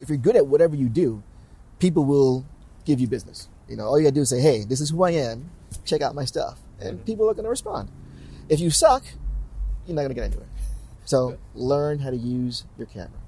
If you're good at whatever you do, people will give you business. You know, all you gotta do is say, "Hey, this is who I am. Check out my stuff," and mm-hmm. people are gonna respond. If you suck, you're not gonna get into it. So learn how to use your camera.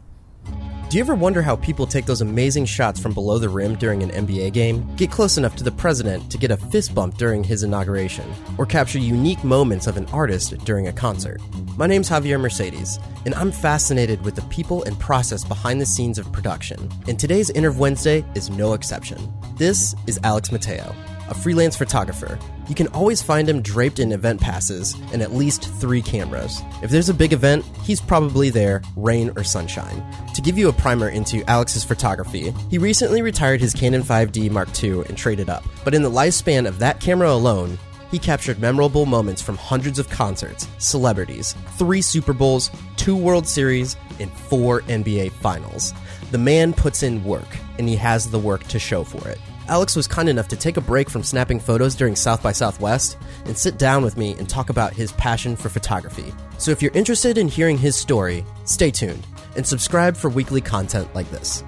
Do you ever wonder how people take those amazing shots from below the rim during an NBA game? Get close enough to the president to get a fist bump during his inauguration, or capture unique moments of an artist during a concert. My name's Javier Mercedes, and I'm fascinated with the people and process behind the scenes of production. And today's Interv Wednesday is no exception. This is Alex Mateo, a freelance photographer. You can always find him draped in event passes and at least three cameras. If there's a big event, he's probably there, rain or sunshine. To give you a primer into Alex's photography, he recently retired his Canon 5D Mark II and traded up. But in the lifespan of that camera alone, he captured memorable moments from hundreds of concerts, celebrities, three Super Bowls, two World Series, and four NBA Finals. The man puts in work, and he has the work to show for it. Alex was kind enough to take a break from snapping photos during South by Southwest and sit down with me and talk about his passion for photography. So if you're interested in hearing his story, stay tuned and subscribe for weekly content like this.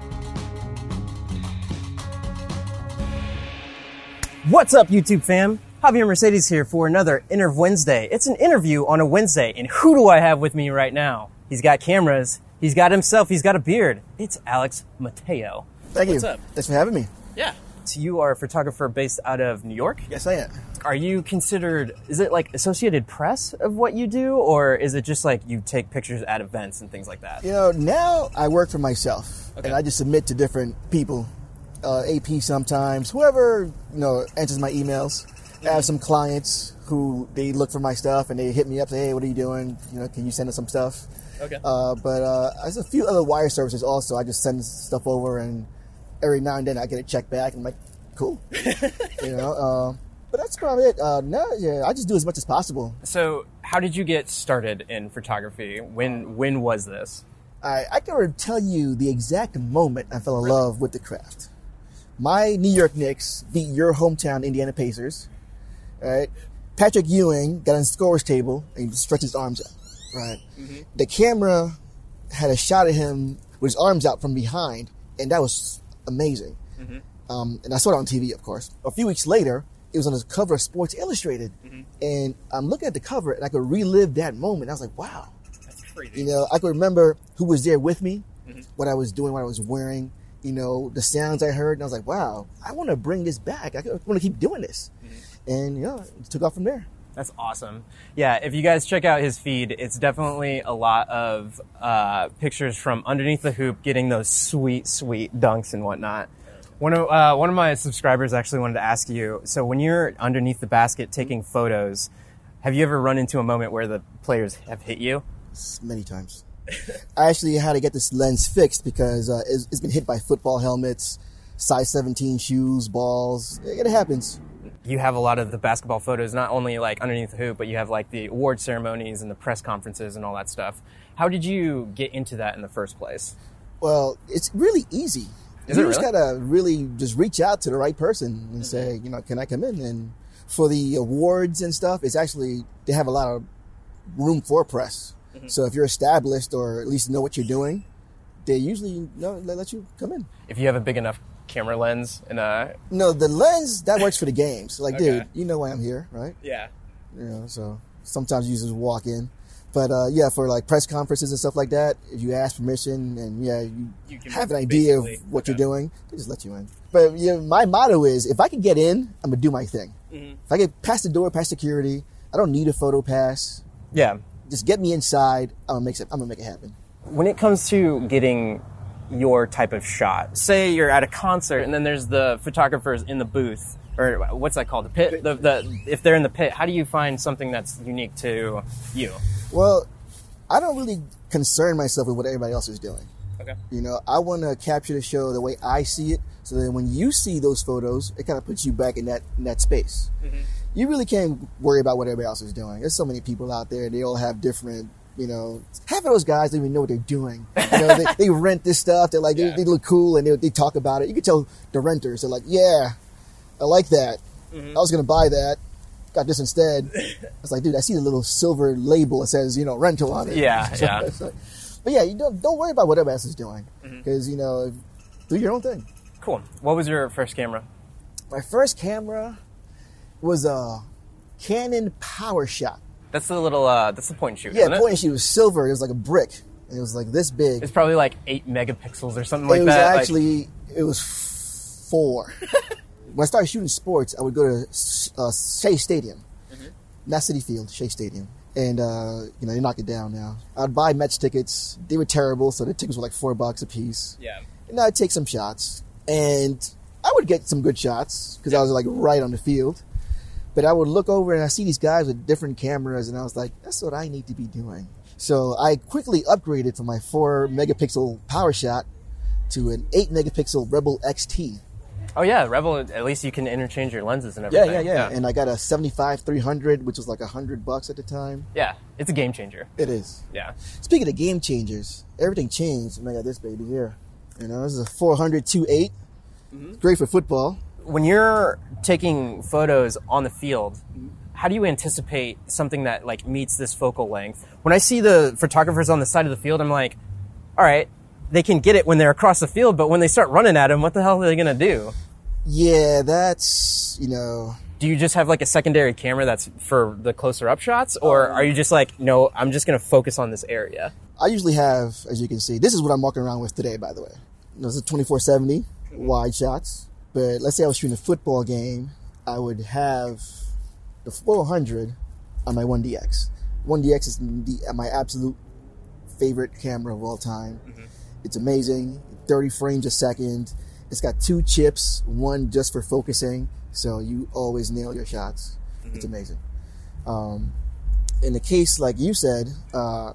What's up, YouTube fam? Javier Mercedes here for another Interv Wednesday. It's an interview on a Wednesday, and who do I have with me right now? He's got cameras, he's got himself, he's got a beard. It's Alex Mateo. Thank What's you. up? Thanks for having me. Yeah. You are a photographer based out of New York? Yes, I am. Are you considered, is it like Associated Press of what you do, or is it just like you take pictures at events and things like that? You know, now I work for myself, Okay. and I just submit to different people, uh, AP sometimes, whoever you know answers my emails. I have some clients who they look for my stuff and they hit me up, say, "Hey, what are you doing? You know, can you send us some stuff?" Okay. Uh, but uh, there's a few other wire services also. I just send stuff over, and every now and then I get a check back, and I'm like, "Cool," you know. Uh, but that's probably it. Uh, no, yeah, I just do as much as possible. So, how did you get started in photography? When when was this? I, I can tell you the exact moment I fell in love with the craft. My New York Knicks beat your hometown Indiana Pacers. Right, Patrick Ewing got on the scorer's table and stretched his arms out. Right, the camera had a shot of him with his arms out from behind, and that was amazing. Mm-hmm. Um, and I saw it on TV, of course. A few weeks later, it was on the cover of Sports Illustrated, mm-hmm. and I'm looking at the cover and I could relive that moment. I was like, wow. That's crazy. You know, I could remember who was there with me, mm-hmm. what I was doing, what I was wearing, you know, the sounds I heard. And I was like, wow, I want to bring this back. I want to keep doing this. And, you know, it took off from there. That's awesome. Yeah, if you guys check out his feed, it's definitely a lot of uh, pictures from underneath the hoop, getting those sweet, sweet dunks and whatnot. One of uh, one of my subscribers actually wanted to ask you. So when you're underneath the basket taking photos, have you ever run into a moment where the players have hit you? Many times. I actually had to get this lens fixed because uh, it's, it's been hit by football helmets, size 17 shoes, balls. It, it happens. You have a lot of the basketball photos, not only like underneath the hoop, but you have like the award ceremonies and the press conferences and all that stuff. How did you get into that in the first place? Well, it's really easy. Is you just really? gotta really just reach out to the right person and say, you know, can I come in? And for the awards and stuff, it's actually they have a lot of room for press. Mm-hmm. So if you're established or at least know what you're doing, they usually know let you come in. If you have a big enough camera lens and a No, the lens that works for the games. Like, Okay. dude, you know why I'm here, right? yeah, You know, so sometimes you just walk in. But uh, yeah, for like press conferences and stuff like that, if you ask permission and yeah, you, You can have an idea of what you're doing, they just let you in. But yeah, my motto is if I can get in, I'm gonna do my thing. Mm-hmm. If I get past the door, past security, I don't need a photo pass. yeah. Just get me inside. I'm gonna make it. I'm gonna make it happen. When it comes to getting your type of shot, say you're at a concert and then there's the photographers in the booth, or what's that called, the pit. The, the if they're in the pit, how do you find something that's unique to you? Well, I don't really concern myself with what everybody else is doing. Okay. You know, I want to capture the show the way I see it, so that when you see those photos, it kind of puts you back in that in that space. Mm-hmm. You really can't worry about what everybody else is doing. There's so many people out there; they all have different. You know, half of those guys don't even know what they're doing. You know, they, they rent this stuff. They're like, Yeah. they, they look cool, and they, they talk about it. You can tell the renters. They're like, yeah, I like that. I was gonna buy that. Got this instead. I was like, dude, I see the little silver label that says, you know, rental on it. Yeah, yeah. it's like- but yeah, you don't don't worry about what everybody else is doing Mm-hmm. because you know do your own thing. Cool. What was your first camera? My first camera was a Canon PowerShot. That's the little. Uh, that's the point and shoot. Yeah, isn't it? point and shoot was silver. It was like a brick. It was like this big. It's probably like eight megapixels or something like it was that. like- actually it was four. when I started shooting sports, I would go to uh, Shea Stadium, Mm-hmm. not Citi Field, Shea Stadium, and uh, you know they knock it down now. I'd buy Mets tickets. They were terrible, so the tickets were like four bucks a piece. yeah. And I'd take some shots, and I would get some good shots because I was like right on the field. But I would look over and I see these guys with different cameras, and I was like, that's what I need to be doing. So I quickly upgraded from my four megapixel PowerShot to an eight megapixel Rebel XT. Oh yeah, Rebel. At least you can interchange your lenses and Yeah, everything. yeah, yeah. And I got a 75 300, which was like a hundred bucks at the time. Yeah, it's a game changer. It is. Yeah. Speaking of game changers, everything changed when I got this baby here. You know, this is a 400 2.8. Mm-hmm. Great for football. When you're taking photos on the field, how do you anticipate something that like meets this focal length? When I see the photographers on the side of the field, I'm like, all right, they can get it when they're across the field, but when they start running at them, what the hell are they gonna do? Yeah, that's, you know, Do you just have like a secondary camera that's for the closer up shots, or um, are you just like, no, I'm just gonna focus on this area? I usually have, as you can see, this is what I'm walking around with today, by the way. This is a 2470 wide shots. But let's say I was shooting a football game, I would have the 400 on my 1DX. 1DX is the, my absolute favorite camera of all time. It's amazing, 30 frames a second. It's got two chips, one just for focusing, so you always nail your shots. It's amazing. Um, in the case like you said, uh,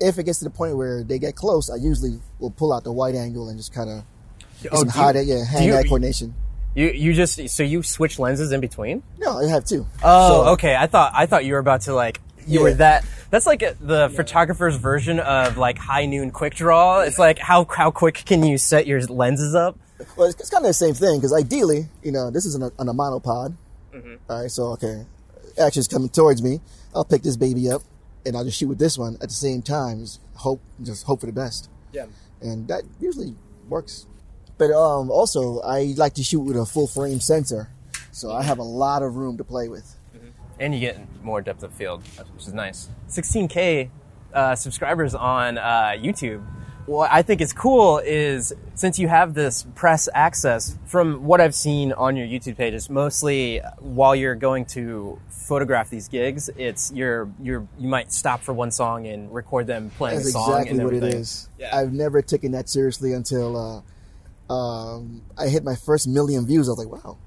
if it gets to the point where they get close, I usually will pull out the wide angle and just kind of Oh, some do high, yeah, hand eye coordination. You you just so you switch lenses in between? No, I have two. Oh, So- okay. I thought I thought you were about to like you Yeah. were that. That's like the photographer's version of like high noon quick draw. It's like how how quick can you set your lenses up? Well, it's, it's kind of the same thing because ideally, you know, this is on a, on a monopod. Mm-hmm. All right, so okay, action's coming towards me. I'll pick this baby up and I'll just shoot with this one at the same time. Just hope, just hope for the best, Yeah. and that usually works. But um, also, I like to shoot with a full frame sensor, so I have a lot of room to play with. And you get more depth of field, which is nice. 16k uh, subscribers on uh, YouTube. What I think is cool is since you have this press access, from what I've seen on your YouTube page, it's mostly while you're going to photograph these gigs. It's you're you're you might stop for one song and record them playing That's a song That's exactly what it is. Yeah. I've never taken that seriously until uh, um, I hit my first million views. I was like, wow,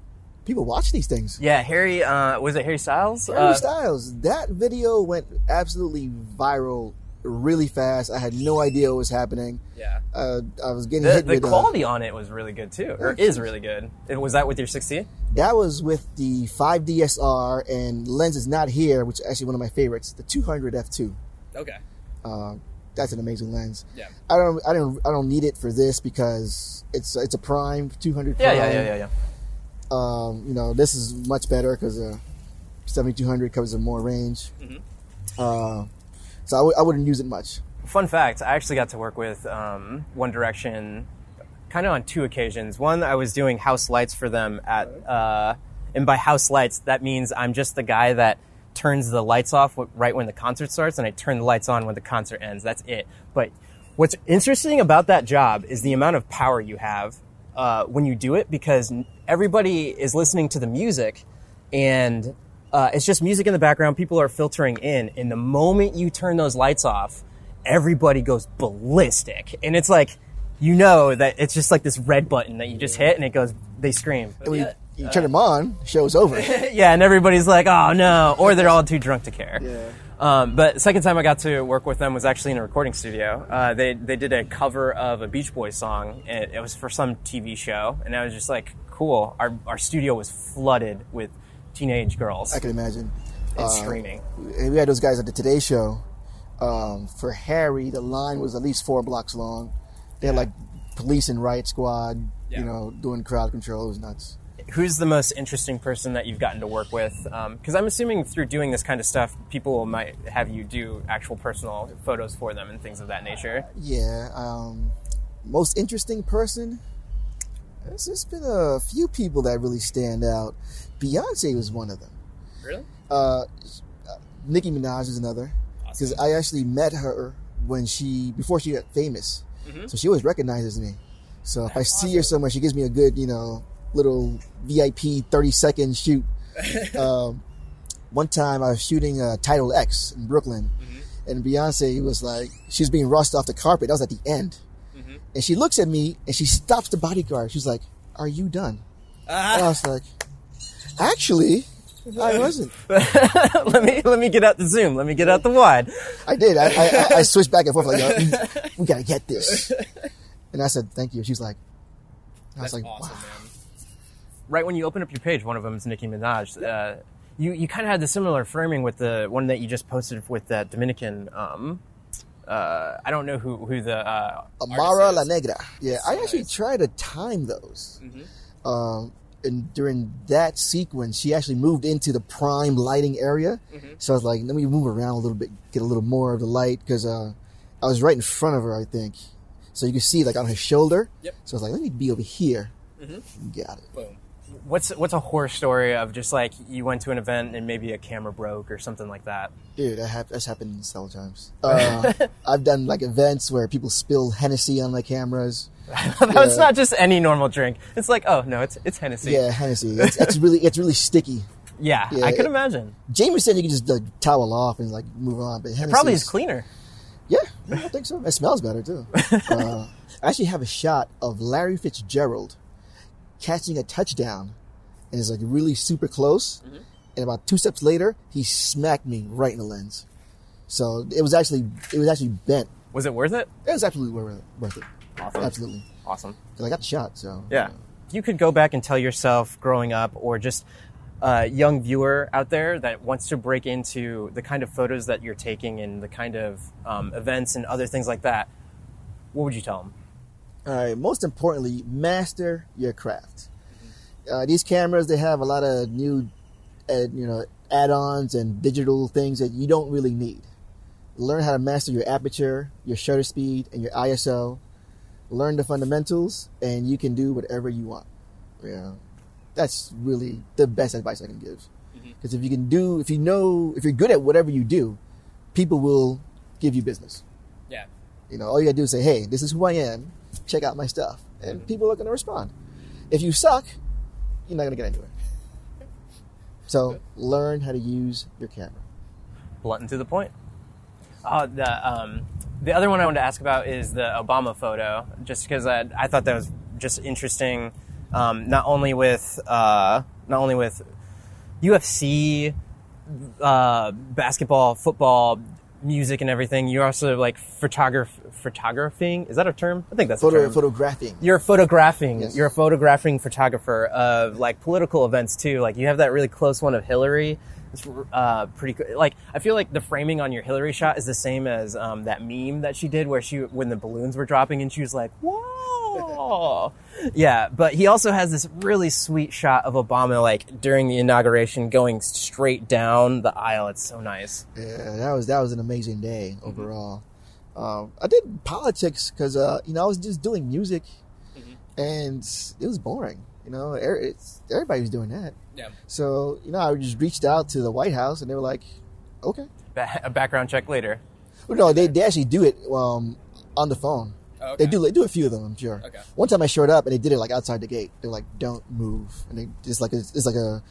people watch these things. Yeah, Harry uh, was it Harry Styles? Harry Uh, Styles, that video went absolutely viral really fast. I had no idea what was happening. yeah. Uh, I was getting The, hit the with uh, quality on it was really good too, or is really good. It- Was that with your 60? that was with the 5DSR and lens is not here, which is actually one of my favorites, the 200 f2. Okay. Uh, that's an amazing lens. Yeah. I don't, I don't, I don't need it for this because it's it's a prime 200 Yeah, prime. yeah, yeah, yeah, yeah. Um, you know, this is much better because uh, 7200 covers a more range. Mm-hmm. Uh, so I w- I wouldn't use it much. Fun fact: I actually got to work with um, One Direction, kind of on two occasions. One, I was doing house lights for them at, uh, and by house lights, that means I'm just the guy that turns the lights off right when the concert starts, and I turn the lights on when the concert ends. That's it. But what's interesting about that job is the amount of power you have uh, when you do it, because everybody is listening to the music, and uh, it's just music in the background. People are filtering in, and the moment you turn those lights off, everybody goes ballistic, and it's like you know that it's just like this red button that you just hit, and it goes. They scream. You turn them on, show's over. yeah, and everybody's like, "Oh no," or they're all too drunk to care. Yeah. Um, but second time I got to work with them was actually in a recording studio. Uh, they they did a cover of a Beach Boys song. And it was for some TV show, and I was just like, "Cool." Our our studio was flooded with teenage girls I can imagine. and Uh, screaming. and we had those guys at the Today Show. Um, for Harry, the line was at least four blocks long. They had like police and riot squad, Yeah. you know, doing crowd control. It was nuts. Who's the most interesting person that you've gotten to work with? Because I'm assuming through doing this kind of stuff, people might have you do actual personal photos for them and things of that nature. Yeah. Um, most interesting person. There's just been a few people that really stand out. Beyonce was one of them. Really? Uh, Nicki Minaj is another because Awesome. I actually met her when she before she got famous, Mhm. so she always recognizes me. So if I see her awesome. somewhere, she gives me a good, you know, little VIP thirty second shoot. um, one time I was shooting uh, Tidal X in Brooklyn, Mm-hmm. and Beyonce was like, she's being rushed off the carpet. That was at the end, Mhm. and she looks at me and she stops the bodyguard. She's like, "Are you done?" And I was like, "Actually, I wasn't." let me let me get out the zoom. Let me get out the wide. I did. I, I, I switched back and forth like, "Yo, we, we gotta get this. And I said, thank you. She's like, I was that's like, awesome, wow. man. Right when you open up your page, one of them is Nicki Minaj. Uh, you you kind of had the similar framing with the one that you just posted with that Dominican. Um, uh, I don't know who who the uh, Amara La Negra. Yeah, I actually nice. tried to time those. Mhm. Um, and during that sequence, she actually moved into the prime lighting area. Mhm. So I was like, let me move around a little bit, get a little more of the light, because uh, I was right in front of her, I think. So you can see like on her shoulder. Yep. So I was like, let me be over here. Mhm. Got it. Boom. What's what's a horror story of just like you went to an event and maybe a camera broke or something like that. Dude, that hap- that's happened several times. Uh, I've done like events where people spill Hennessy on my cameras. That's not just any normal drink. It's like oh no, it's it's Hennessy. Yeah, Hennessy. It's, it's really it's really sticky. yeah, Yeah, I could it- imagine. Jameson, you can just like, towel off and like move on. But Hennessy Probably is cleaner. Yeah, yeah, I think so. It smells better too. Uh, I actually have a shot of Larry Fitzgerald catching a touchdown, and it's like really super close. And about two steps later, he smacked me right in the lens. So it was actually it was actually bent. Was it worth it? It was absolutely worth it. Worth it. Awesome. Absolutely, Awesome. 'Cause I got the shot. So Yeah. If you could go back and tell yourself growing up or just a young viewer out there that wants to break into the kind of photos that you're taking and the kind of um, events and other things like that, what would you tell them? All right. Most importantly, master your craft. Uh, these cameras they have a lot of new, uh, you know, add-ons and digital things that you don't really need. Learn how to master your aperture, your shutter speed, and your ISO. Learn the fundamentals, and you can do whatever you want. Yeah, that's really the best advice I can give. Because if you can do, if you know, if you're good at whatever you do, people will give you business. Yeah. You know, all you gotta do is say, "Hey, this is who I am. Check out my stuff," and people are gonna respond. If you suck, you're not gonna get anywhere. So learn how to use your camera. Blunt and to the point. Uh, the um, the other one I wanted to ask about is the Obama photo, just because I, I thought that was just interesting. Um, not only with uh, not only with UFC, uh, basketball, football, music, and everything. You're also like photograph photographing. Is that a term? I think that's a Photo term. photographing. You're photographing. Yes. You're a photographing photographer of like political events too. Like you have that really close one of Hillary. It's uh, pretty cool. Like I feel like the framing on your Hillary shot is the same as um, that meme that she did where she when the balloons were dropping and she was like, "Whoa!" yeah, but he also has this really sweet shot of Obama like during the inauguration going straight down the aisle. It's so nice. Yeah, that was that was an amazing day overall. Um, I did politics because uh, you know I was just doing music, and it was boring. You know, er- it's, everybody was doing that. Yeah. So you know, I just reached out to the White House, and they were like, "Okay." Ba- a background check later. Well, no, they, they actually do it um, on the phone. Oh, okay. They do they do a few of them, I'm sure. Okay. One time I showed up and they did it like outside the gate. They're like, "Don't move," and they it's like a, it's like a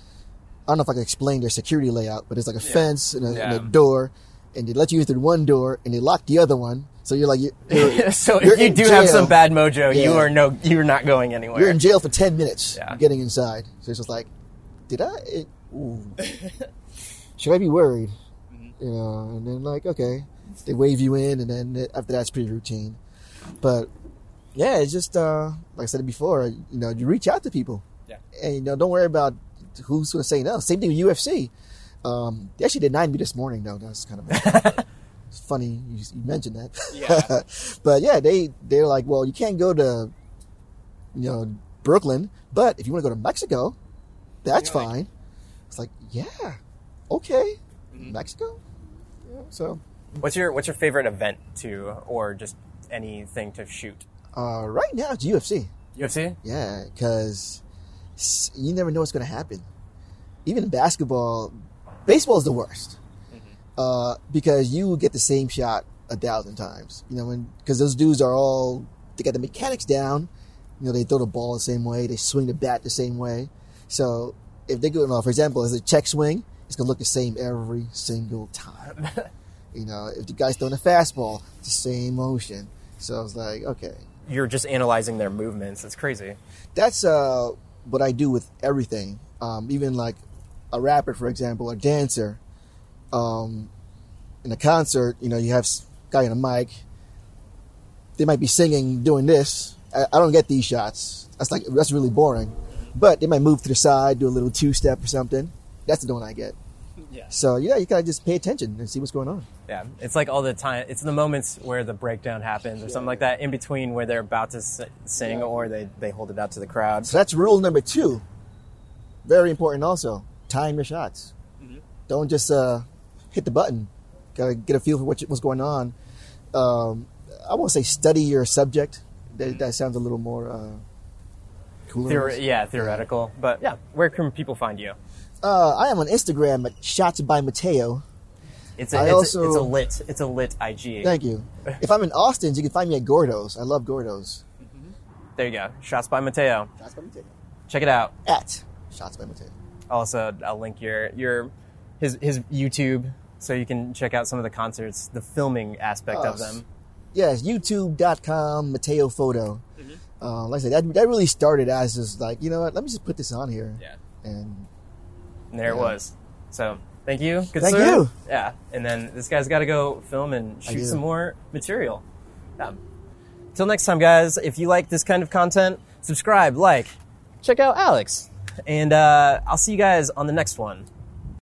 I don't know if I can explain their security layout, but it's like a fence and a, and a door, and they let you in through one door and they lock the other one. So you're like you're, you're, so you're if you do have some bad mojo, you are no, you're not going anywhere. You're in jail for ten minutes Yeah. getting inside. So it's just like, did I? It, ooh. Should I be worried? Mm-hmm. You know, and then like, okay, they wave you in, and then after that's pretty routine. But yeah, it's just uh, like I said before. You know, you reach out to people, Yeah. and you know, don't worry about who's going to say no. Same thing with UFC. Um, they actually denied me this morning, though. That's kind of it's funny you, you mentioned that. Yeah. but yeah, they they're like, well, you can't go to you know Brooklyn, but if you want to go to Mexico, that's You're like- fine. It's like, yeah, okay, Mm-hmm. Mexico. Yeah, so What's your What's your favorite event to, or just anything to shoot? uh, right now it's UFC. UFC? Yeah, because you never know what's going to happen. Even in basketball, baseball is the worst uh, because you get the same shot a thousand times. You know, because those dudes are all they got the mechanics down. You know, they throw the ball the same way, they swing the bat the same way. So if they go, for example, as a check swing, it's gonna look the same every single time. you know, if the guy's throwing a fastball, it's the same motion. So I was like, okay. You're just analyzing their movements. It's crazy. That's uh, what I do with everything. Um, even like a rapper, for example, a dancer. Um, in a concert, you know, you have guy on a mic. They might be singing, doing this. I, I don't get these shots. That's like that's really boring. But they might move to the side, do a little two step or something. That's the one I get. Yeah. So yeah, you gotta just pay attention and see what's going on. Yeah, it's like all the time. It's the moments where the breakdown happens or yeah. something like that. In between where they're about to sing yeah. or they they hold it out to the crowd. So that's rule number two. Very important also. Time your shots. Mm-hmm. Don't just uh, hit the button. Gotta get a feel for what, what's going on. Um, I won't say study your subject. That, mm-hmm. that sounds a little more uh, cooler. Theor- yeah, theoretical. But yeah, where can people find you? Uh, I am on Instagram at Shots by Mateo. It's a, it's, also, a, it's a lit it's a lit IG. Thank you. if I'm in Austin, you can find me at Gordo's. I love Gordo's. Mm-hmm. There you go. Shots by Mateo. Shots by Mateo. Check it out. At Shots by Mateo. Also, I'll link your your his his YouTube so you can check out some of the concerts, the filming aspect of them. Yes, YouTube.com Mateo Photo. Mm-hmm. Uh, like I said, that, that really started as just like you know what, let me just put this on here. Yeah. And and there yeah. it was. So thank you. Good thank sir. you. Yeah. And then this guy's got to go film and shoot some more material. Yeah. Till next time, guys. If you like this kind of content, subscribe, like, check out Alex, and uh, I'll see you guys on the next one.